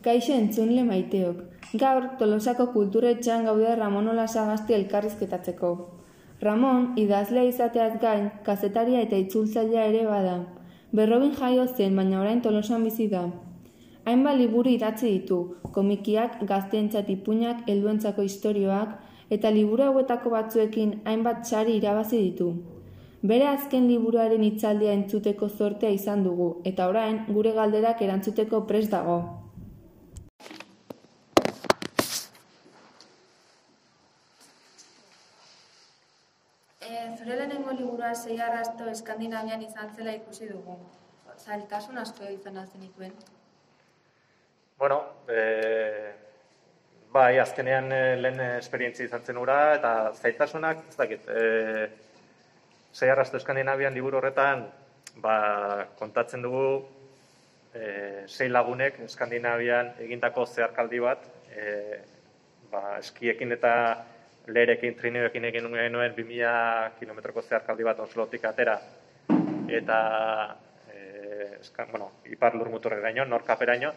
Kaixo entzunle maiteok. Gaur, Tolosako kulturetxean gaude Ramon Olasagasti elkarrizketatzeko. Ramon, idazlea izateaz gain, kazetaria eta itzultzailea ere bada. Berrobin jaio zen, baina orain Tolosan bizi da. Hainba liburu idatzi ditu, komikiak, gazteentzat ipuñak, helduentzako istorioak, eta liburu hauetako batzuekin hainbat sari irabazi ditu. Bere azken liburuaren hitzaldia entzuteko zortea izan dugu, eta orain gure galderak erantzuteko prest dago. E, zure lehenengo liburua sei arrasto Eskandinavian izan zela ikusi dugu. Zailtasun asko izan zenituen. Bueno, e, bai, azkenean e, lehen esperientzia izan zen ura, eta zailtasunak, ez dakit, e, sei arrasto Eskandinavian liburu horretan, ba, kontatzen dugu e, sei lagunek Eskandinavian egindako zeharkaldi bat, e, ba, eskiekin eta leherekin, trineoekin egin nuen 2000 kilometroko zeharkaldi bat Oslotik atera, eta e, eskan, bueno, ipar lur muturreraino, norkaperaino,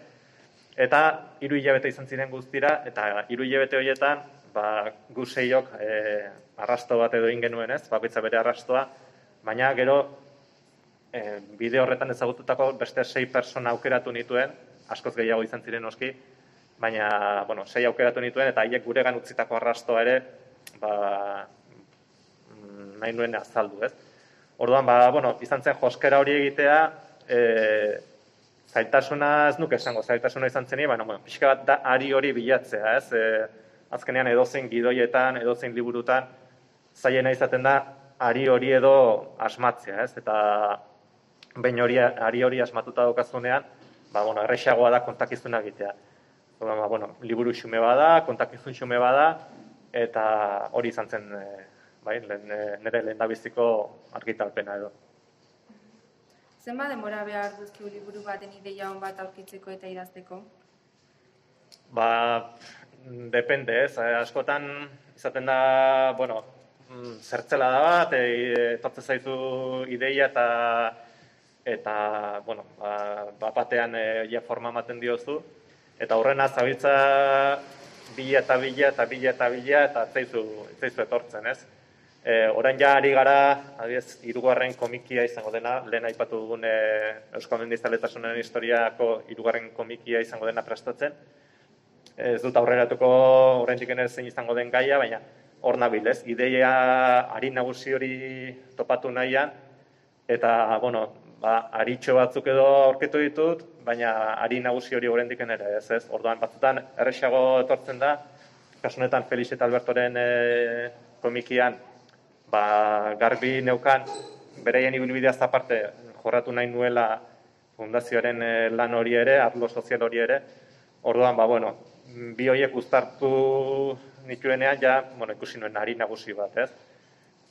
eta hiru hilabete izan ziren guztira, eta hiru hilabete horietan, ba, gu seiok e, arrasto bat edo ingenuen ez, bakoitza bere arrastoa, baina gero e, bide horretan ezagututako beste sei persona aukeratu nituen, askoz gehiago izan ziren oski, baina, bueno, sei aukeratu nituen, eta haiek guregan utzitako arrastoa ere, ba, mm, nahi nuen azaldu, ez? Orduan, ba, bueno, izan zen joskera hori egitea, e, zaitasuna ez nuke esango, zaitasuna izan zeni, baina, bueno, pixka bat da ari hori bilatzea, ez? E, azkenean edozein gidoietan, edozein liburutan, zaiena izaten da, ari hori edo asmatzea, ez? Eta behin hori, ari hori asmatuta daukazunean, ba, bueno, errexagoa da kontakizuna egitea. Ba, bueno, liburu xume bada, kontakizun xume bada, eta hori izan zen, e, bai, lehen, nire lehen biziko argitalpena edo. Zenba denbora behar duzkiu liburu baten ideia hon bat aurkitzeko eta idazteko? Ba, depende, ez, e, askotan izaten da, bueno, mm, zertzela da bat, e, etortze zaizu ideia eta eta, bueno, ba batean e, ja forma ematen diozu, eta horrena zabiltza bila eta bila eta bila eta bila eta zaizu, zaizu etortzen, ez? E, orain ja ari gara, adiez, irugarren komikia izango dena, lehen aipatu dugun e, Euskal Mendizaletasunaren historiako irugarren komikia izango dena prestatzen. Ez dut aurreratuko orain dikene zein izango den gaia, baina hor nabil, ez? Ideia ari nagusi hori topatu nahian, eta, bueno, ba, aritxo batzuk edo aurkitu ditut, baina ari nagusi hori oraindik ere, ez, ez? Orduan batzutan erresago etortzen da, kasunetan Felix eta Albertoren e, komikian ba, garbi neukan bereien ibilbidea aparte jorratu nahi nuela fundazioaren e, lan hori ere, arlo sozial hori ere. Orduan, ba, bueno, bi horiek uztartu nituenean ja, bueno, ikusi nuen ari nagusi bat, ez?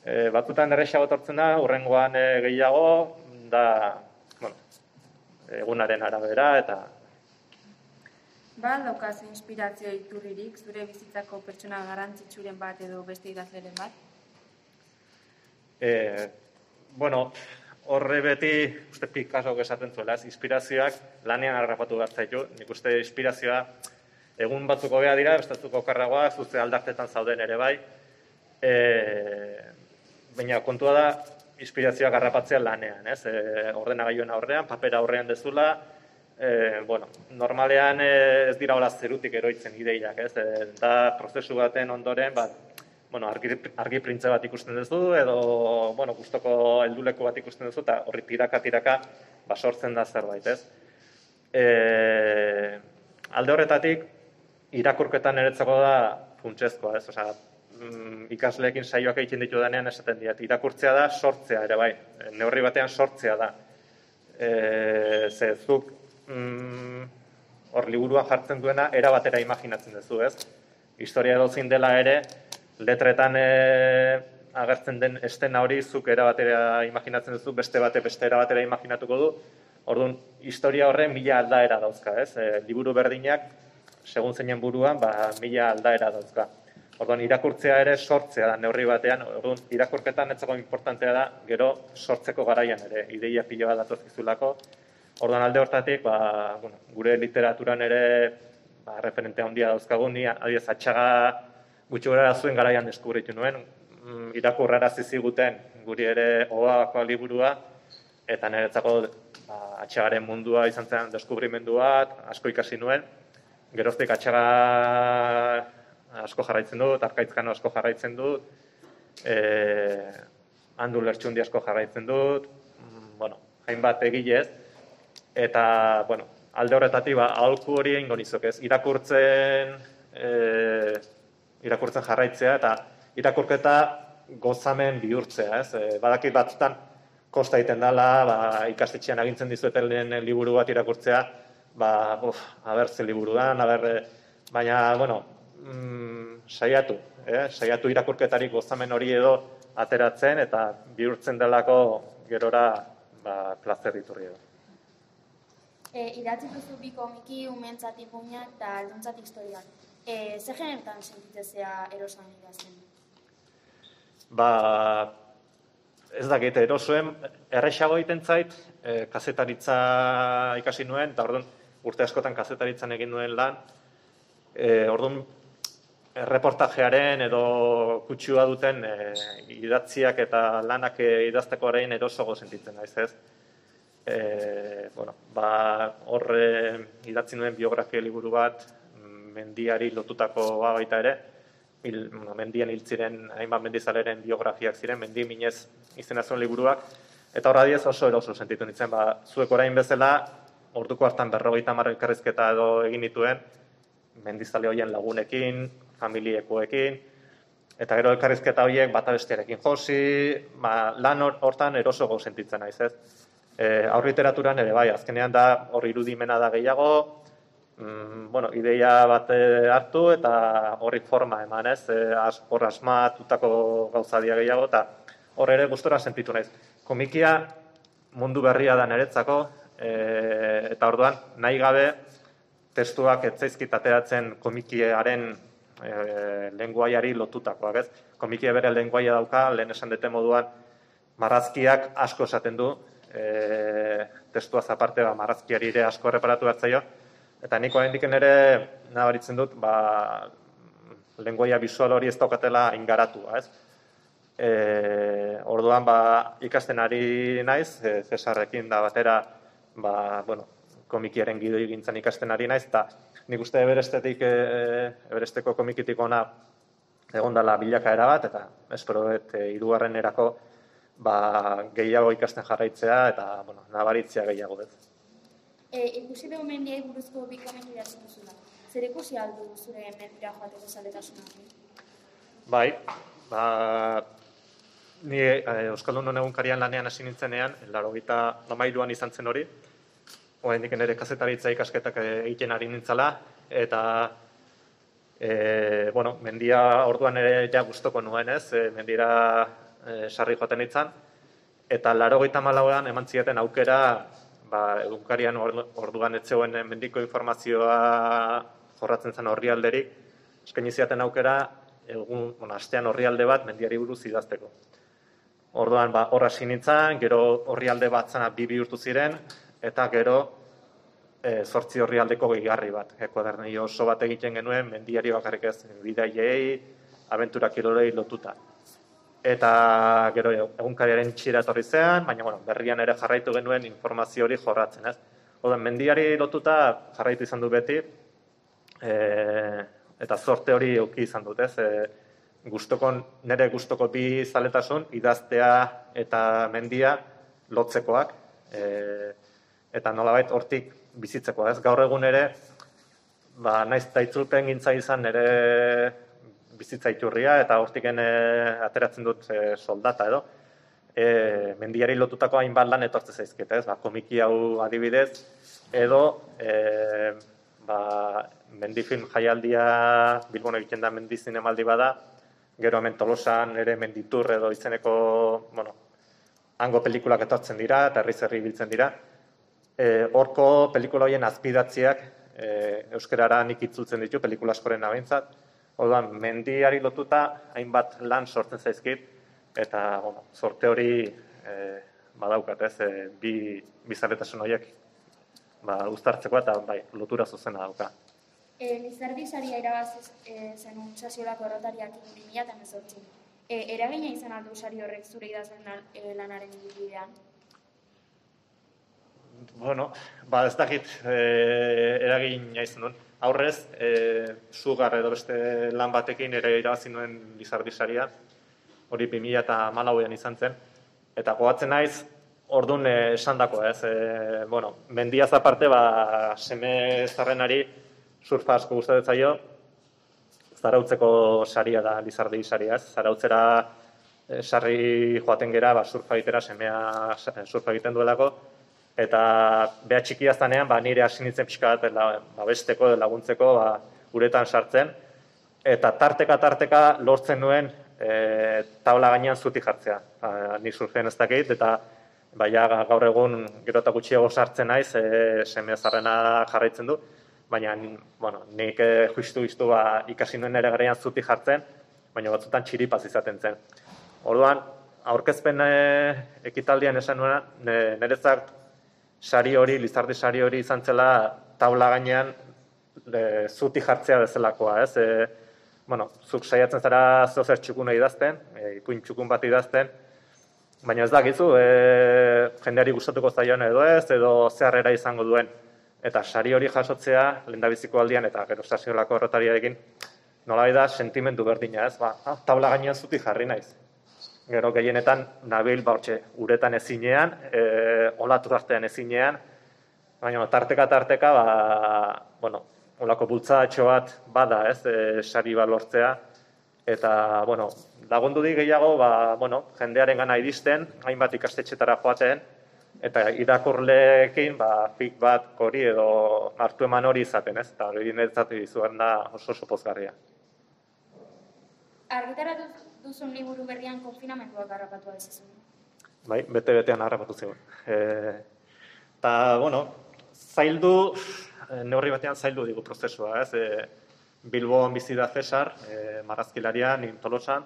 E, batzutan erresago etortzen da, urrengoan e, gehiago, da, egunaren arabera eta Ba, daukaz inspirazio iturririk, zure bizitzako pertsona garrantzitsuren bat edo beste idazleren bat? E, bueno, horre beti, uste Picasso esaten zuela, inspirazioak lanean harrapatu behar zaitu. Nik uste inspirazioa egun batzuk hobea dira, bestatzuko karragoa, zuze aldartetan zauden ere bai. E, baina kontua da, inspirazioa garrapatzea lanean, ez? E, ordenagailuen aurrean, papera aurrean dezula, e, bueno, normalean e, ez dira hola zerutik eroitzen ideiak, ez? E, da prozesu baten ondoren, bat, bueno, argi, argi printze bat ikusten duzu, edo, bueno, gustoko helduleko bat ikusten duzu, eta horri tiraka-tiraka, ba, sortzen da zerbait, ez? E, alde horretatik, irakurketan eretzako da funtsezkoa, ez? Osea, mm, ikasleekin saioak egiten ditu denean esaten diat, irakurtzea da sortzea ere bai, neurri batean sortzea da. E, ze zuk mm, hor liburuan jartzen duena era batera imaginatzen duzu, ez? Historia edo dela ere, letretan e, agertzen den estena hori zuk era batera imaginatzen duzu, beste bate beste era batera imaginatuko du. Orduan, historia horre mila aldaera dauzka, ez? E, liburu berdinak, segun zeinen buruan, ba, mila aldaera dauzka. Orduan, irakurtzea ere sortzea da neurri batean, orduan, irakurketan etzako importantea da, gero sortzeko garaian ere, ideia pilo bat datoz izulako, Orduan alde hortatik, ba, bueno, gure literaturan ere ba, referente handia dauzkagu, ni adiez atxaga gutxi gara zuen garaian deskubritu nuen, mm, irakurrara ziziguten guri ere oakoa liburua, eta niretzako ba, atxagaren mundua izan zen deskubrimendu bat, asko ikasi nuen, geroztik atxaga asko jarraitzen dut, arkaitzkano asko jarraitzen dut, e, handu lertxundi asko jarraitzen dut, mm, bueno, hainbat egilez, eta, bueno, alde horretatik, ba, aholku hori egin nizok ez, irakurtzen, e, irakurtzen jarraitzea, eta irakurketa gozamen bihurtzea, ez, e, badakit batzutan, kosta egiten dela, ba, ikastetxean agintzen dizueten liburu bat irakurtzea, ba, uf, haber ze liburu da, haber, e, baina, bueno, mm, saiatu, eh? saiatu irakurketarik gozamen hori edo ateratzen eta bihurtzen delako gerora ba, plazer diturri edo. E, idatzi duzu bi komiki umentzat ipuñak eta alduntzat historiak. E, ze generetan sentitzea erosan idazten? Ba, ez dakit, erosoen erresago egiten zait, e, kazetaritza ikasi nuen, eta orduan urte askotan kazetaritzan egin nuen lan, e, orduan reportajearen edo kutsua duten e, idatziak eta lanak e, idazteko arain erosogo sentitzen naiz ez. E, bueno, ba, horre idatzi nuen biografia liburu bat, mendiari lotutako ba baita ere, Il, bueno, mendian hil ziren, hainbat mendizaleren biografiak ziren, mendi minez izena zuen liburuak, eta horra diez oso eroso sentitu nintzen, ba, zuek orain bezala, orduko hartan berrogeita marrekarrizketa edo egin dituen, mendizale hoien lagunekin, familiekoekin, eta gero elkarrizketa horiek bata bestearekin josi, ba, lan hortan eroso gau sentitzen naiz, ez? E, aur literaturan ere bai, azkenean da hor irudimena da gehiago, mm, bueno, ideia bat e, hartu eta horri forma eman, ez? E, hor asmatutako gauza dia gehiago, eta hor ere gustora sentitu naiz. Komikia mundu berria da niretzako, e, eta orduan nahi gabe testuak etzaizkit ateratzen komikiaren e, lenguaiari lotutakoak, ez? Komikia bere lenguaia dauka, lehen esan dute moduan, marrazkiak asko esaten du, e, testua zaparte, ba, marrazkiari ere asko erreparatu bat zaio, eta niko hain ere nabaritzen dut, ba, lenguaia visual hori ez daukatela ingaratua, ez? E, orduan, ba, ikasten ari naiz, e, Cesarrekin da batera, ba, bueno, komikiaren gidoi gintzen ikasten ari naiz, eta nik uste eberestetik, e, eberesteko komikitik ona egon dela bilakaera bat, eta espero dut e, irugarren erako ba, gehiago ikasten jarraitzea eta bueno, nabaritzea gehiago dut. E, ikusi dugu mendiai buruzko bi komentu jatzen duzula. Zer ikusi aldu zure mendira joateko zaletasunak? Bai, ba, ni e, Euskaldun egunkarian lanean hasi nintzenean, laro gita izan zen hori, oraindik ere kazetaritza ikasketak egiten ari nintzala eta e, bueno, mendia orduan ere ja gustoko nuen, ez? E, mendira e, sarri joaten itzan eta 84an eman zieten aukera ba egunkarian orduan etzeuen mendiko informazioa jorratzen zen orrialderik eskaini ziaten aukera egun, bueno, astean orrialde bat mendiari buruz idazteko. Orduan, ba, horra sinitzen, gero orrialde bat zana bi bihurtu ziren, eta gero e, zortzi horri aldeko gehigarri bat. E, kuaderni oso bat egiten genuen, mendiari bakarrik ez, bidaiei, abentura kirolei lotuta. Eta gero egunkariaren txira etorri zean, baina bueno, berrian ere jarraitu genuen informazio hori jorratzen, ez? Oden, mendiari lotuta jarraitu izan du beti, e, eta zorte hori euki izan dut, ez? E, gustoko, nire gustoko bi zaletasun, idaztea eta mendia lotzekoak, e, eta nolabait hortik bizitzeko, ez? Gaur egun ere, ba, naiz eta itzulpen gintza izan ere bizitza iturria, eta hortik e, ateratzen dut e, soldata edo, e, mendiari lotutako hainbat lan etortze zaizkit, ez? Ba, komiki hau adibidez, edo e, ba, mendifilm jaialdia Bilbon egiten da mendizin emaldi bada, gero hemen tolosan ere menditur edo izeneko, bueno, hango pelikulak etortzen dira, eta herri biltzen dira, e, orko pelikula hoien azpidatziak e, euskarara nik itzultzen ditu pelikula askoren nabeintzat. Orduan, mendiari lotuta hainbat lan sortzen zaizkit eta bueno, sorte hori e, badaukat, ez? E, bi bizarretasun horiek ba, uztartzeko eta bai, lotura zuzena dauka. E, Lizardi saria irabazi e, zenun sasiolako errotariak 2018. E, eragina izan aldu sari horrek zure idazlen e, lanaren ibilbidean? Bueno, ba ez dakit e, eragina izan duen. Aurrez, e, sugar edo beste lan batekin ere irabazi nuen Lizardi saria, hori 2000 eta malauean izan zen. Eta goatzen naiz, orduan esan dako, ez, e, bueno, mendiaz aparte, ba, seme zarrenari surfa asko gustatzen zaio, zarautzeko saria da, lizardi saria, ez, zarautzera sarri joaten gera, ba, surfa egitera, semea surfa egiten duelako, eta beha txikia zanean, ba, nire hasi nintzen pixka bat, ba, besteko, laguntzeko, ba, uretan sartzen, eta tarteka tarteka lortzen nuen e, taula gainean zuti jartzea. Ba, ni surfean ez dakit, eta baina gaur egun gero eta gutxiago sartzen naiz, e, seme zarrena jarraitzen du, baina bueno, nik e, justu iztu ba, ikasi nuen ere garaian zuti jartzen, baina batzutan txiripaz izaten zen. Orduan, aurkezpen e, ekitaldian esan nuena, nerezak sari hori, lizardi sari hori izan zela taula gainean e, zuti jartzea bezalakoa, ez? E, bueno, zuk saiatzen zara zozer txukun idazten, e, ipuin txukun bat idazten, baina ez dakizu, e, jendeari gustatuko zaion edo ez, edo zeharrera izango duen eta sari hori jasotzea lehendabiziko aldian eta gero sasiolako errotariarekin nola da sentimendu berdina ez, ba, ah, tabla gainean zuti jarri naiz. Gero gehienetan nabil ba uretan ezinean, e, olatu artean ezinean, baina tarteka tarteka ba, bueno, olako bultzatxo bat bada, ez, e, sari bat lortzea eta bueno, lagundu di gehiago ba, bueno, jendearen gana iristen, hainbat ikastetxetara joaten, eta irakurleekin ba fik hori edo hartu eman hori izaten, ez? Ta hori netzatu dizuen da oso oso pozgarria. Argitaratu duzun liburu berrian konfinamentuak harrapatu da Bai, bete betean harrapatu zigun. Eh, ta bueno, zaildu eh, neurri batean zaildu digu prozesua, ez? E, Bilbo bizi da Cesar, eh, marrazkilaria, Tolosan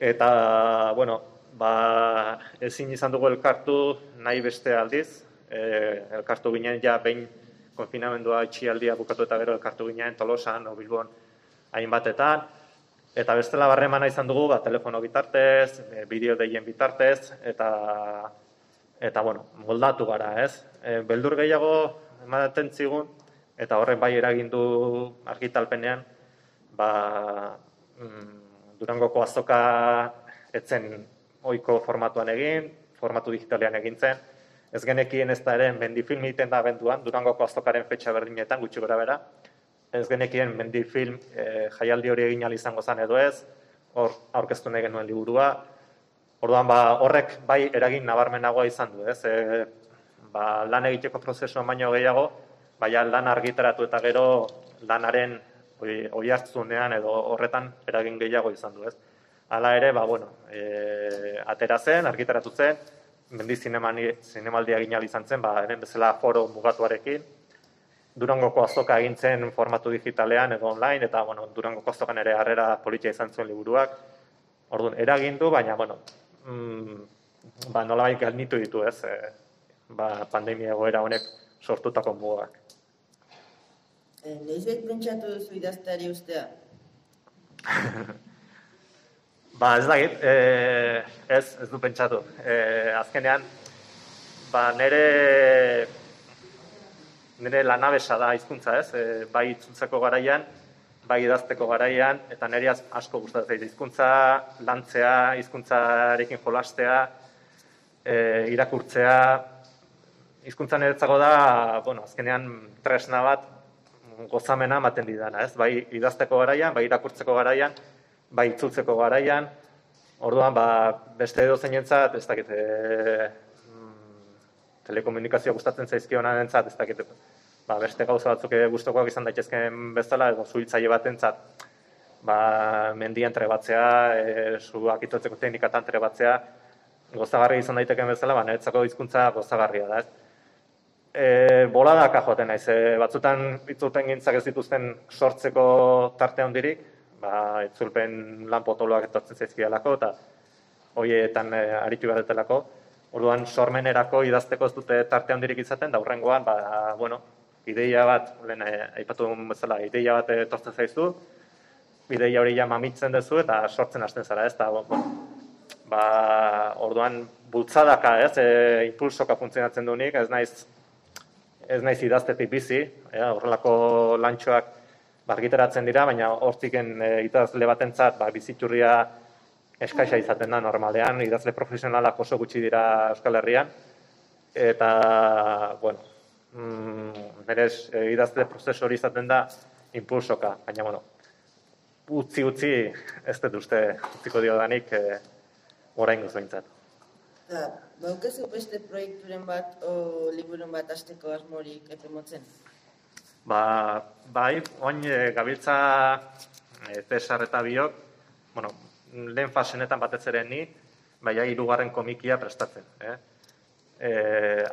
eta bueno, ba, ezin izan dugu elkartu nahi beste aldiz, e, elkartu ginen ja behin konfinamendua itxialdia bukatu eta gero elkartu ginen Tolosan, o Bilbon, hainbatetan, eta bestela barremana izan dugu, ba, telefono bitartez, e, bideo deien bitartez, eta, eta bueno, moldatu gara, ez? E, beldur gehiago ematen zigun, eta horrek bai eragindu argitalpenean, ba, mm, Durangoko azoka etzen oiko formatuan egin, formatu digitalean egintzen, ez genekien ez da ere mendifilm egiten da benduan, durangoko aztokaren fetxa berdinetan, gutxi gora bera, ez genekien mendifilm e, jaialdi hori egin izango zen edo ez, hor aurkeztu nahi genuen liburua, orduan ba, horrek bai eragin nabarmenagoa izan du, ez, e, ba, lan egiteko prozesu baino gehiago, baina lan argitaratu eta gero lanaren oi, hartzunean edo horretan eragin gehiago izan du, ez. Hala ere, ba, bueno, e, atera zen, argitaratu zen, mendi zinemaldia gina izan zen, ba, hemen bezala foro mugatuarekin, Durangoko azoka egintzen formatu digitalean edo online, eta bueno, Durangoko azokan ere harrera politia izan zuen liburuak. Orduan, eragindu, baina, bueno, mm, ba, nola bai galnitu ditu ez, e, ba, pandemia egoera honek sortutako mugak. E, Noiz pentsatu duzu idazteari ustea? Ba, ez dakit, e, ez, ez du pentsatu. E, azkenean, ba, nire, nire lanabesa da hizkuntza ez, e, bai itzultzeko garaian, bai idazteko garaian, eta nire asko gustatzen zait hizkuntza lantzea, hizkuntzarekin jolastea, e, irakurtzea, hizkuntza niretzako da, bueno, azkenean tresna bat gozamena ematen didana, ez? Bai idazteko garaian, bai irakurtzeko garaian, bai itzultzeko garaian, orduan, ba, beste edo zeinentzat, ez dakit, e, telekomunikazioa gustatzen zaizkiona entzat, ez dakit, ba, beste gauza batzuk gustokoak izan daitezkeen bezala, edo zuhiltzaile bat entzat, ba, mendian trebatzea, e, zuak itotzeko teknikatan trebatzea, gozagarri izan daitekeen bezala, ba, niretzako hizkuntza gozagarria da, ez? E, boladaka joaten naiz, e, batzutan itzulten gintzak ez dituzten sortzeko tarte handirik, ba, itzulpen lan potoloak etortzen zaizkialako, eta hoietan e, aritu beharretelako. Orduan sormenerako idazteko ez dute tarte handirik izaten, da hurrengoan, ba, bueno, ideia bat, lehen eh, aipatu bezala, ideia bat etortzen zaizu, ideia hori ja mamitzen duzu eta sortzen hasten zara, ez? Da, bueno, ba, orduan bultzadaka, ez, e, impulsoka funtzionatzen duenik, ez naiz ez naiz idaztetik bizi, e, horrelako lantxoak bargiteratzen dira, baina hortiken e, idazle batentzat ba, biziturria eskaisa izaten da normalean, idazle profesionalak oso gutxi dira Euskal Herrian, eta, bueno, mm, berez, e, idazle prozesu hori izaten da impulsoka, baina, bueno, utzi utzi ez dut uste utziko dio danik e, orain behintzat. Da, baukezu beste proiekturen bat o liburun bat asteko asmorik epe motzen? Ba, bai, oin e, gabiltza e, Cesar eta biok, bueno, lehen fasenetan batez ere ni, baina hirugarren komikia prestatzen. Eh? E,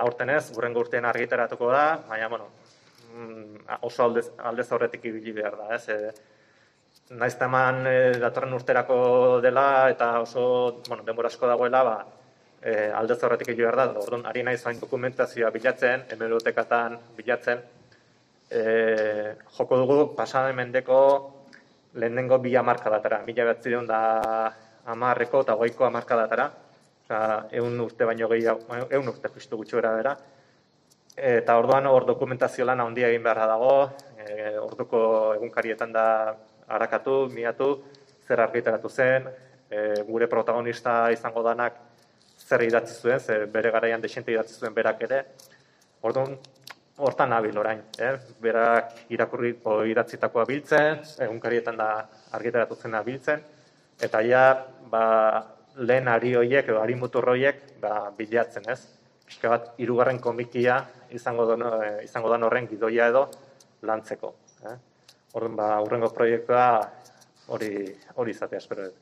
aurten ez, gurren urtean argiteratuko da, baina, bueno, mm, oso aldez, aldez horretik ibili behar da, ez? E, naiz teman e, datorren urterako dela eta oso, bueno, denbora asko dagoela, ba, e, aldez horretik egin behar da, orduan, ari naiz hain dokumentazioa bilatzen, hemerotekatan bilatzen, e, joko dugu pasade mendeko lehenengo bi datara, mila bat zideon da amarreko eta goiko datara, oza, eun urte baino gehiago, eun urte justu gutxu bera bera, eta orduan hor dokumentazio lan handia egin beharra dago, e, orduko egunkarietan da harakatu, miatu, zer argitaratu zen, e, gure protagonista izango danak zer idatzi zuen, zer bere garaian desente idatzi zuen berak ere. Orduan, hortan nabil orain, eh? berak irakurriko idatzitakoa biltzen, egunkarietan da argitaratu zena biltzen, eta ja, ba, lehen ari hoiek edo ari mutur hoiek ba, bilatzen, ez? Piska bat, irugarren komikia izango, don, eh, izango dan horren gidoia edo lantzeko. Eh? Orduan, ba, urrengo proiektua hori hori izatea, espero dut.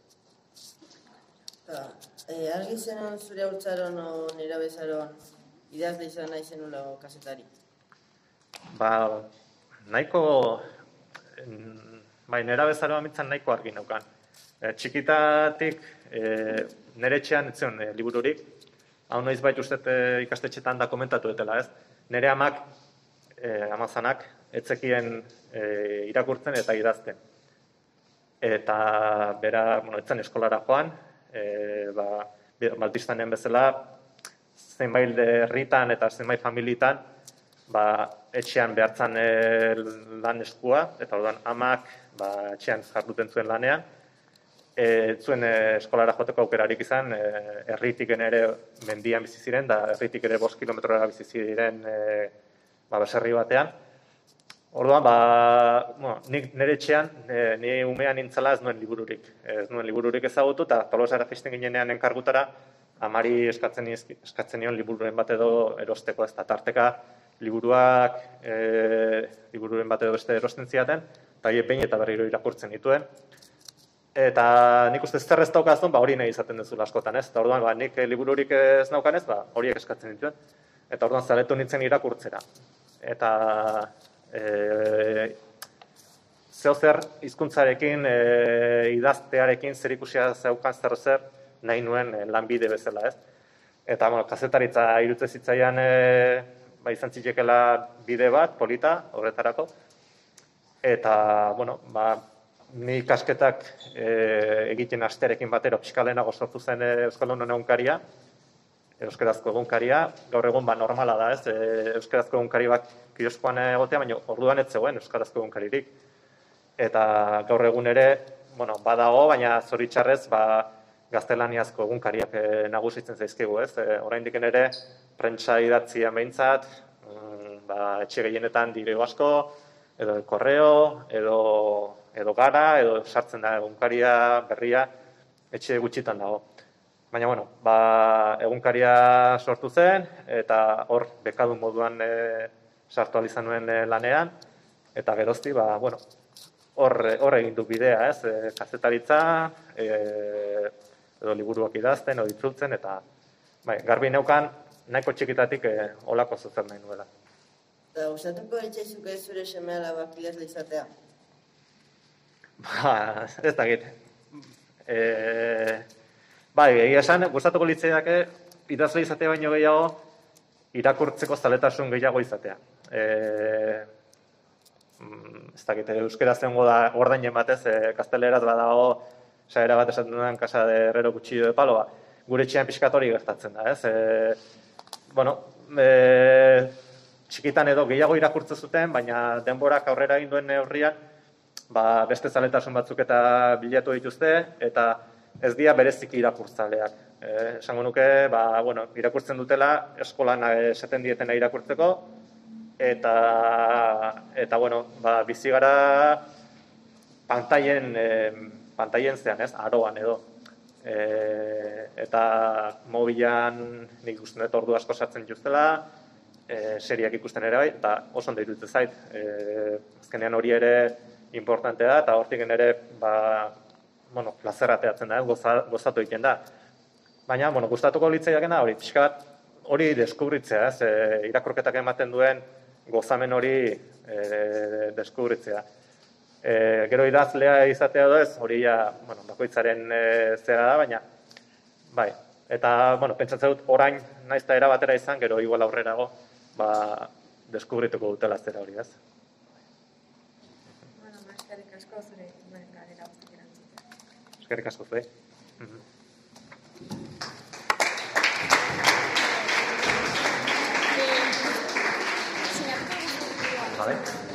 E, argi zenon zure hautsaron o nera bezaron idazle izan nahi zenula kasetari? Ba, nahiko, bai, nera bezaroa mitzan nahiko argi naukan. E, txikitatik, e, nere etxean etzen e, libururik, hau noiz bait uste e, ikastetxetan da komentatu etela, ez? Nere amak, e, amazanak, etzekien e, irakurtzen eta idazten. Eta bera, bueno, etzen eskolara joan, e, ba, baltistanen bezala, zenbait herritan eta zenbait familitan, ba, etxean behartzan e, lan eskua, eta orduan amak ba, etxean jarduten zuen lanean, e, zuen e, eskolara joteko aukerarik izan, e, erritik ere mendian bizi ziren, da erritik ere bost kilometrora bizi ziren e, ba, baserri batean, Orduan, ba, bueno, nik nire etxean, e, ni umean nintzala ez nuen libururik. Ez nuen libururik ezagutu, eta tolosara jisten ginenean enkargutara, amari eskatzen, eskatzen nion liburuen bat edo erosteko ez da tarteka liburuak e, liburuen bat edo beste erosten ziaten, eta hie behin eta berriro irakurtzen dituen. Eta nik uste zer ez daukazun, ba, hori nahi izaten duzu askotan ez. Eta orduan, ba, nik libururik ez naukan ez, ba, horiek eskatzen dituen. Eta orduan, zaletu nintzen irakurtzera. Eta e, zeo zer hizkuntzarekin e, idaztearekin zer ikusia zeukan zer zer nahi nuen lanbide bezala, ez? Eta, bueno, kazetaritza irutze zitzaian e, ba, izan zitekela bide bat, polita, horretarako. Eta, bueno, ba, ni kasketak e, egiten asterekin batero psikalenago sortu zen e, Euskal Honen egunkaria, Euskarazko egunkaria, gaur egun ba normala da, ez? E, Euskarazko egunkari bat kioskoan egotea, baina orduan ez zegoen Euskarazko egunkaririk. Eta gaur egun ere, bueno, badago, baina zoritxarrez, ba, gaztelaniazko egunkariak e, nagusitzen zaizkigu, ez? E, oraindik ere, prentsa idatzia behintzat, mm, ba, etxe gehienetan dire asko, edo korreo, edo, edo gara, edo sartzen da egunkaria berria, etxe gutxitan dago. Baina, bueno, ba, egunkaria sortu zen, eta hor bekadun moduan e, sartu alizan nuen e, lanean, eta gerozti, ba, bueno, hor, hor egin du bidea, ez, e, kazetaritza, e, edo liburuak idazten, edo itzultzen, eta bai, garbi neukan, nahiko txikitatik e, olako zuzen nahi nuela. Eta, usatuko etxaizuk ez zure seme alabak idazle izatea? Ba, ez da git. E, Bai, egia esan, gustatuko litzaiake idazle izatea baino gehiago, irakurtzeko zaletasun gehiago izatea. E, ez dakit, euskera zengo da ordainen batez, e, kasteleraz badago, saera bat esaten duen kasa de herrero cuchillo de palo, ba, gure txian pixkatori gertatzen da, ez? E, bueno, e, txikitan edo gehiago irakurtzen zuten, baina denborak aurrera egin duen neurrian, ba, beste zaletasun batzuk eta bilatu dituzte, eta ez dira bereziki irakurtzaleak. Eh, esango nuke, ba, bueno, irakurtzen dutela, eskolan esaten dietena irakurtzeko, eta, eta bueno, ba, bizi gara pantaien, eh, pantaien zean, ez, aroan edo. E, eta mobilan nik ikusten dut ordu asko sartzen justela, e, seriak ikusten ere bai, eta oso ondo iruditzen zait. E, azkenean hori ere importante da, eta hortik ere, ba, bueno, plazerrateatzen da, goza, gozatu egiten da. Baina, bueno, gustatuko litzaiakena hori, pixka bat, hori deskubritzea, ez, e, irakurketak ematen duen gozamen hori e, deskubritzea. E, gero idazlea izatea edo ez, hori ja, bueno, bakoitzaren e, zera da, baina, bai, eta, bueno, pentsatzen dut, orain naiz era batera izan, gero igual aurrerago, ba, deskubrituko dutela zera hori, ez. Bueno, eskerrik asko zure galera Eskerrik asko zure. Eh, sinatu Vale.